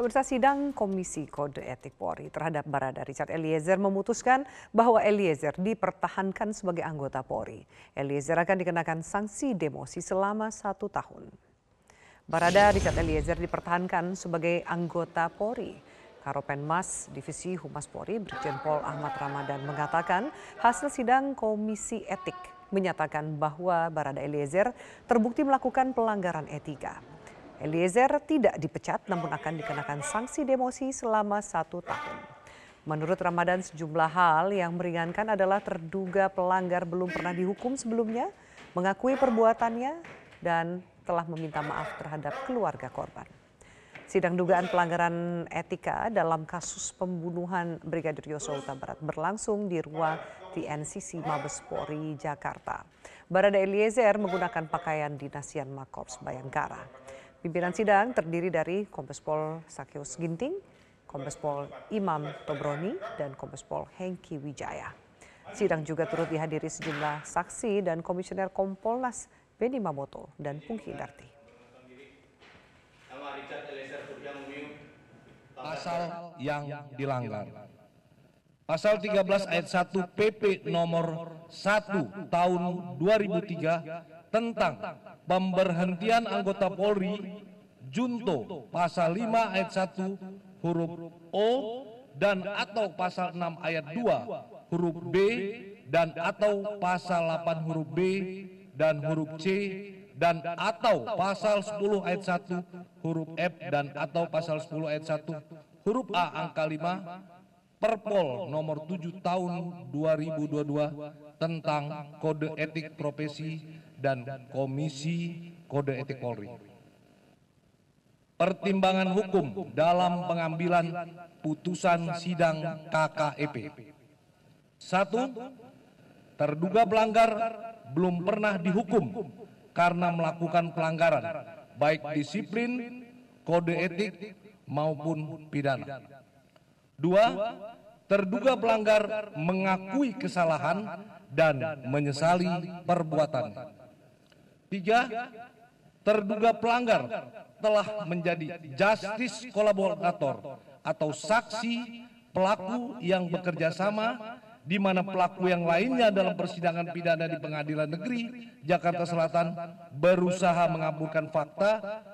Pemirsa sidang Komisi Kode Etik Polri terhadap Barada Richard Eliezer memutuskan bahwa Eliezer dipertahankan sebagai anggota Polri. Eliezer akan dikenakan sanksi demosi selama satu tahun. Barada Richard Eliezer dipertahankan sebagai anggota Polri. Karopenmas Divisi Humas Polri Brigjen Pol Ahmad Ramadan mengatakan hasil sidang Komisi Etik menyatakan bahwa Barada Eliezer terbukti melakukan pelanggaran etika. Eliezer tidak dipecat namun akan dikenakan sanksi demosi selama satu tahun. Menurut Ramadan sejumlah hal yang meringankan adalah terduga pelanggar belum pernah dihukum sebelumnya, mengakui perbuatannya, dan telah meminta maaf terhadap keluarga korban. Sidang dugaan pelanggaran etika dalam kasus pembunuhan Brigadir Yosua Huta Barat berlangsung di ruang TNCC Mabes Polri Jakarta. Barada Eliezer menggunakan pakaian dinasian Makorps Bayangkara. Pimpinan sidang terdiri dari Kombes Pol Sakyus Ginting, Kombes Pol Imam Tobroni, dan Kombes Pol Hengki Wijaya. Sidang juga turut dihadiri sejumlah saksi dan Komisioner Kompolnas Beni Mamoto dan Pungki Darti. Pasal yang dilanggar. Pasal 13 ayat 1 PP nomor 1 tahun 2003 tentang pemberhentian anggota Polri Junto pasal 5 ayat 1 huruf O dan atau pasal 6 ayat 2 huruf B dan atau pasal 8 huruf B dan huruf C dan atau pasal 10 ayat 1 huruf F dan atau pasal 10 ayat 1 huruf A angka 5 Perpol nomor 7 tahun 2022 tentang kode etik profesi dan Komisi Kode Etik Polri. Pertimbangan hukum dalam pengambilan putusan sidang KKEP. Satu, terduga pelanggar belum pernah dihukum karena melakukan pelanggaran, baik disiplin, kode etik, maupun pidana. Dua, terduga pelanggar mengakui kesalahan dan menyesali perbuatan. Tiga, terduga pelanggar telah menjadi justice kolaborator atau saksi pelaku yang bekerja sama di mana pelaku yang lainnya dalam persidangan pidana di pengadilan negeri Jakarta Selatan berusaha mengaburkan fakta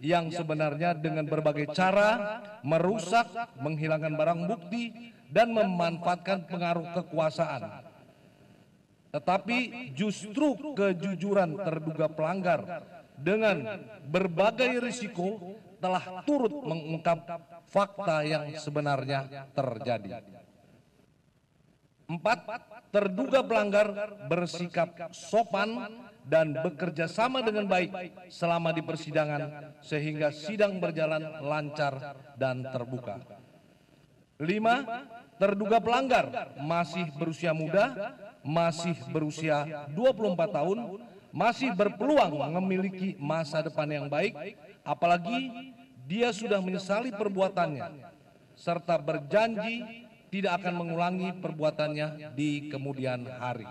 yang sebenarnya dengan berbagai cara merusak, menghilangkan barang bukti, dan memanfaatkan pengaruh kekuasaan. Tetapi justru kejujuran terduga pelanggar dengan berbagai risiko telah turut mengungkap fakta yang sebenarnya terjadi. Empat, terduga pelanggar bersikap sopan dan bekerja sama dengan baik selama di persidangan sehingga sidang berjalan lancar dan terbuka. Lima, terduga pelanggar masih berusia muda, masih berusia 24 tahun, masih berpeluang memiliki masa depan yang baik, apalagi dia sudah menyesali perbuatannya, serta berjanji tidak akan mengulangi perbuatannya di kemudian hari.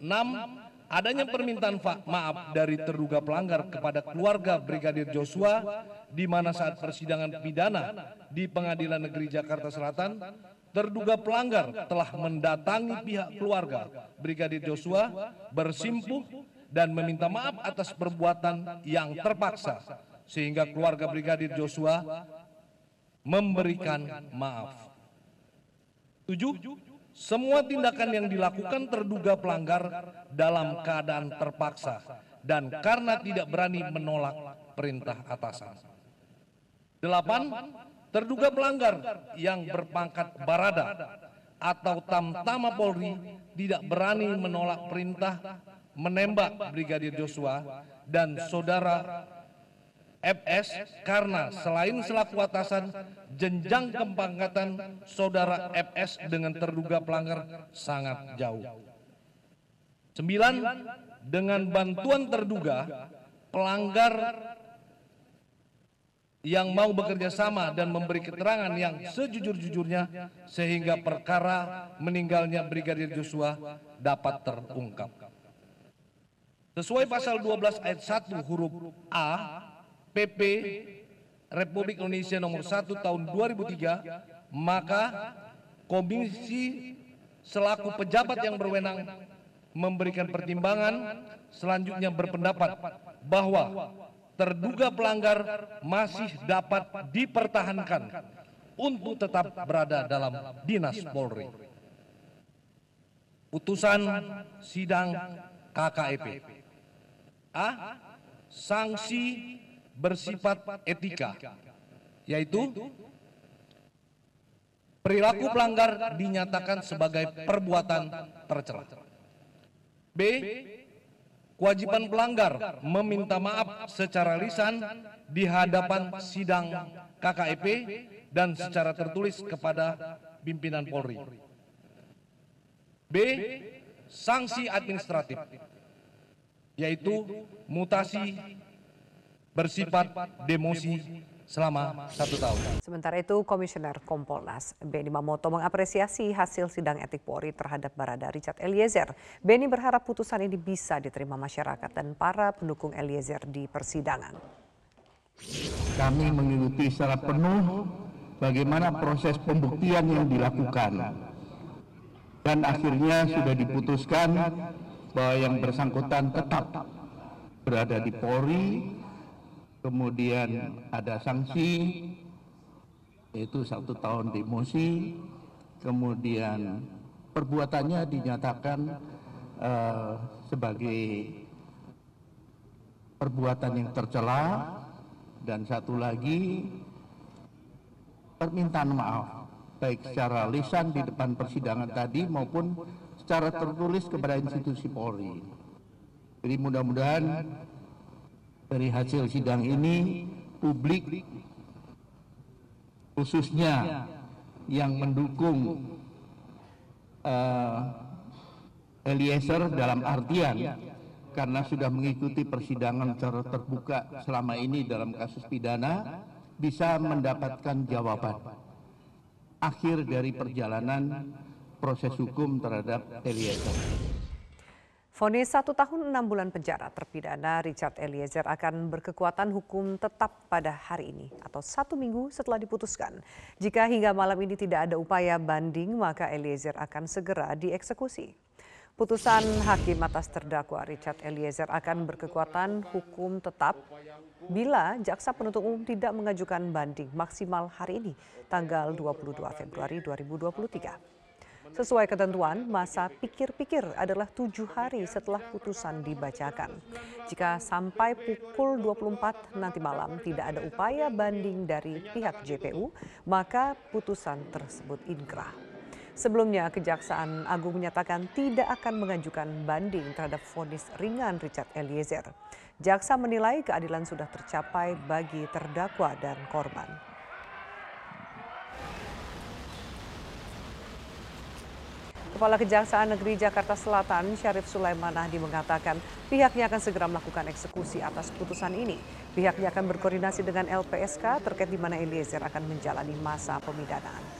Enam, adanya permintaan maaf dari terduga pelanggar kepada keluarga Brigadir Joshua di mana saat persidangan pidana di Pengadilan Negeri Jakarta Selatan terduga pelanggar telah mendatangi pihak keluarga Brigadir Joshua bersimpuh dan meminta maaf atas perbuatan yang terpaksa sehingga keluarga Brigadir Joshua memberikan maaf. Tujuh, semua tindakan yang dilakukan terduga pelanggar dalam keadaan terpaksa dan karena tidak berani menolak perintah atasan. Delapan, terduga pelanggar yang berpangkat barada atau tamtama Polri tidak berani menolak perintah menembak Brigadir Joshua dan saudara FS karena selain selaku atasan jenjang kepangkatan saudara FS dengan terduga pelanggar sangat jauh. Sembilan, dengan bantuan terduga pelanggar yang mau bekerja sama dan memberi keterangan yang sejujur-jujurnya sehingga perkara meninggalnya Brigadir Joshua dapat terungkap. Sesuai pasal 12 ayat 1 huruf A PP Republik Indonesia nomor 1 tahun 2003, maka komisi selaku pejabat yang berwenang memberikan pertimbangan selanjutnya berpendapat bahwa terduga pelanggar masih dapat dipertahankan untuk tetap berada dalam dinas Polri. Putusan sidang KKEP. A. Sanksi bersifat etika, yaitu perilaku pelanggar dinyatakan sebagai perbuatan tercela. B. Kewajiban pelanggar meminta maaf secara lisan di hadapan sidang KKEP dan secara tertulis kepada pimpinan Polri. B. Sanksi administratif, yaitu mutasi bersifat demosi selama satu tahun. Sementara itu, Komisioner Kompolnas Beni Mamoto mengapresiasi hasil sidang etik Polri terhadap Barada Richard Eliezer. Beni berharap putusan ini bisa diterima masyarakat dan para pendukung Eliezer di persidangan. Kami mengikuti secara penuh bagaimana proses pembuktian yang dilakukan. Dan akhirnya sudah diputuskan bahwa yang bersangkutan tetap berada di Polri kemudian ada sanksi yaitu satu tahun demosi, kemudian perbuatannya dinyatakan uh, sebagai perbuatan yang tercela dan satu lagi permintaan maaf baik secara lisan di depan persidangan tadi maupun secara tertulis kepada institusi Polri. Jadi mudah-mudahan dari hasil sidang ini publik khususnya yang mendukung uh, Eliezer dalam artian karena sudah mengikuti persidangan secara terbuka selama ini dalam kasus pidana bisa mendapatkan jawaban akhir dari perjalanan proses hukum terhadap Eliezer. Fonis satu tahun enam bulan penjara terpidana Richard Eliezer akan berkekuatan hukum tetap pada hari ini atau satu minggu setelah diputuskan. Jika hingga malam ini tidak ada upaya banding, maka Eliezer akan segera dieksekusi. Putusan hakim atas terdakwa Richard Eliezer akan berkekuatan hukum tetap bila jaksa penuntut umum tidak mengajukan banding maksimal hari ini, tanggal 22 Februari 2023. Sesuai ketentuan, masa pikir-pikir adalah tujuh hari setelah putusan dibacakan. Jika sampai pukul 24 nanti malam tidak ada upaya banding dari pihak JPU, maka putusan tersebut inkrah. Sebelumnya, Kejaksaan Agung menyatakan tidak akan mengajukan banding terhadap vonis ringan Richard Eliezer. Jaksa menilai keadilan sudah tercapai bagi terdakwa dan korban. Kepala Kejaksaan Negeri Jakarta Selatan, Syarif Sulaiman Ahdi mengatakan pihaknya akan segera melakukan eksekusi atas putusan ini. Pihaknya akan berkoordinasi dengan LPSK terkait di mana Eliezer akan menjalani masa pemidanaan.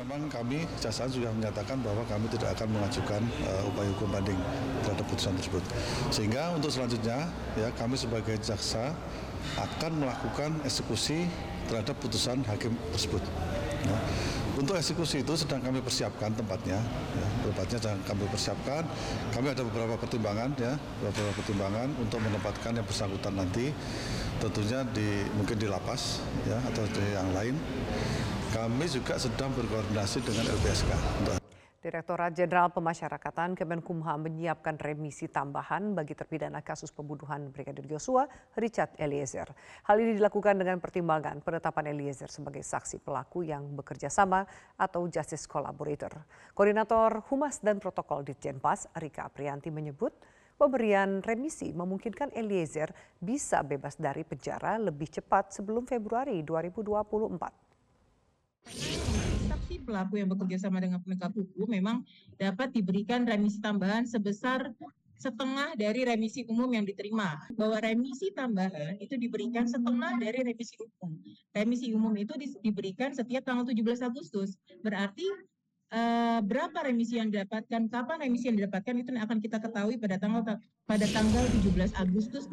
Memang kami jaksa sudah menyatakan bahwa kami tidak akan mengajukan uh, upaya hukum banding terhadap putusan tersebut. Sehingga untuk selanjutnya ya kami sebagai jaksa akan melakukan eksekusi terhadap putusan hakim tersebut. Ya. Untuk eksekusi itu sedang kami persiapkan tempatnya, ya, tempatnya sedang kami persiapkan. Kami ada beberapa pertimbangan, ya, beberapa pertimbangan untuk menempatkan yang bersangkutan nanti, tentunya di mungkin di lapas, ya, atau di yang lain. Kami juga sedang berkoordinasi dengan LPSK. Direktorat Jenderal Pemasyarakatan Kemenkumham menyiapkan remisi tambahan bagi terpidana kasus pembunuhan Brigadir Joshua Richard Eliezer. Hal ini dilakukan dengan pertimbangan penetapan Eliezer sebagai saksi pelaku yang bekerja sama atau justice collaborator. Koordinator Humas dan Protokol Ditjenpas Rika Aprianti menyebut pemberian remisi memungkinkan Eliezer bisa bebas dari penjara lebih cepat sebelum Februari 2024 saksi pelaku yang bekerja sama dengan penegak hukum memang dapat diberikan remisi tambahan sebesar setengah dari remisi umum yang diterima. Bahwa remisi tambahan itu diberikan setengah dari remisi umum. Remisi umum itu diberikan setiap tanggal 17 Agustus. Berarti eh, berapa remisi yang didapatkan, kapan remisi yang didapatkan itu akan kita ketahui pada tanggal pada tanggal 17 Agustus.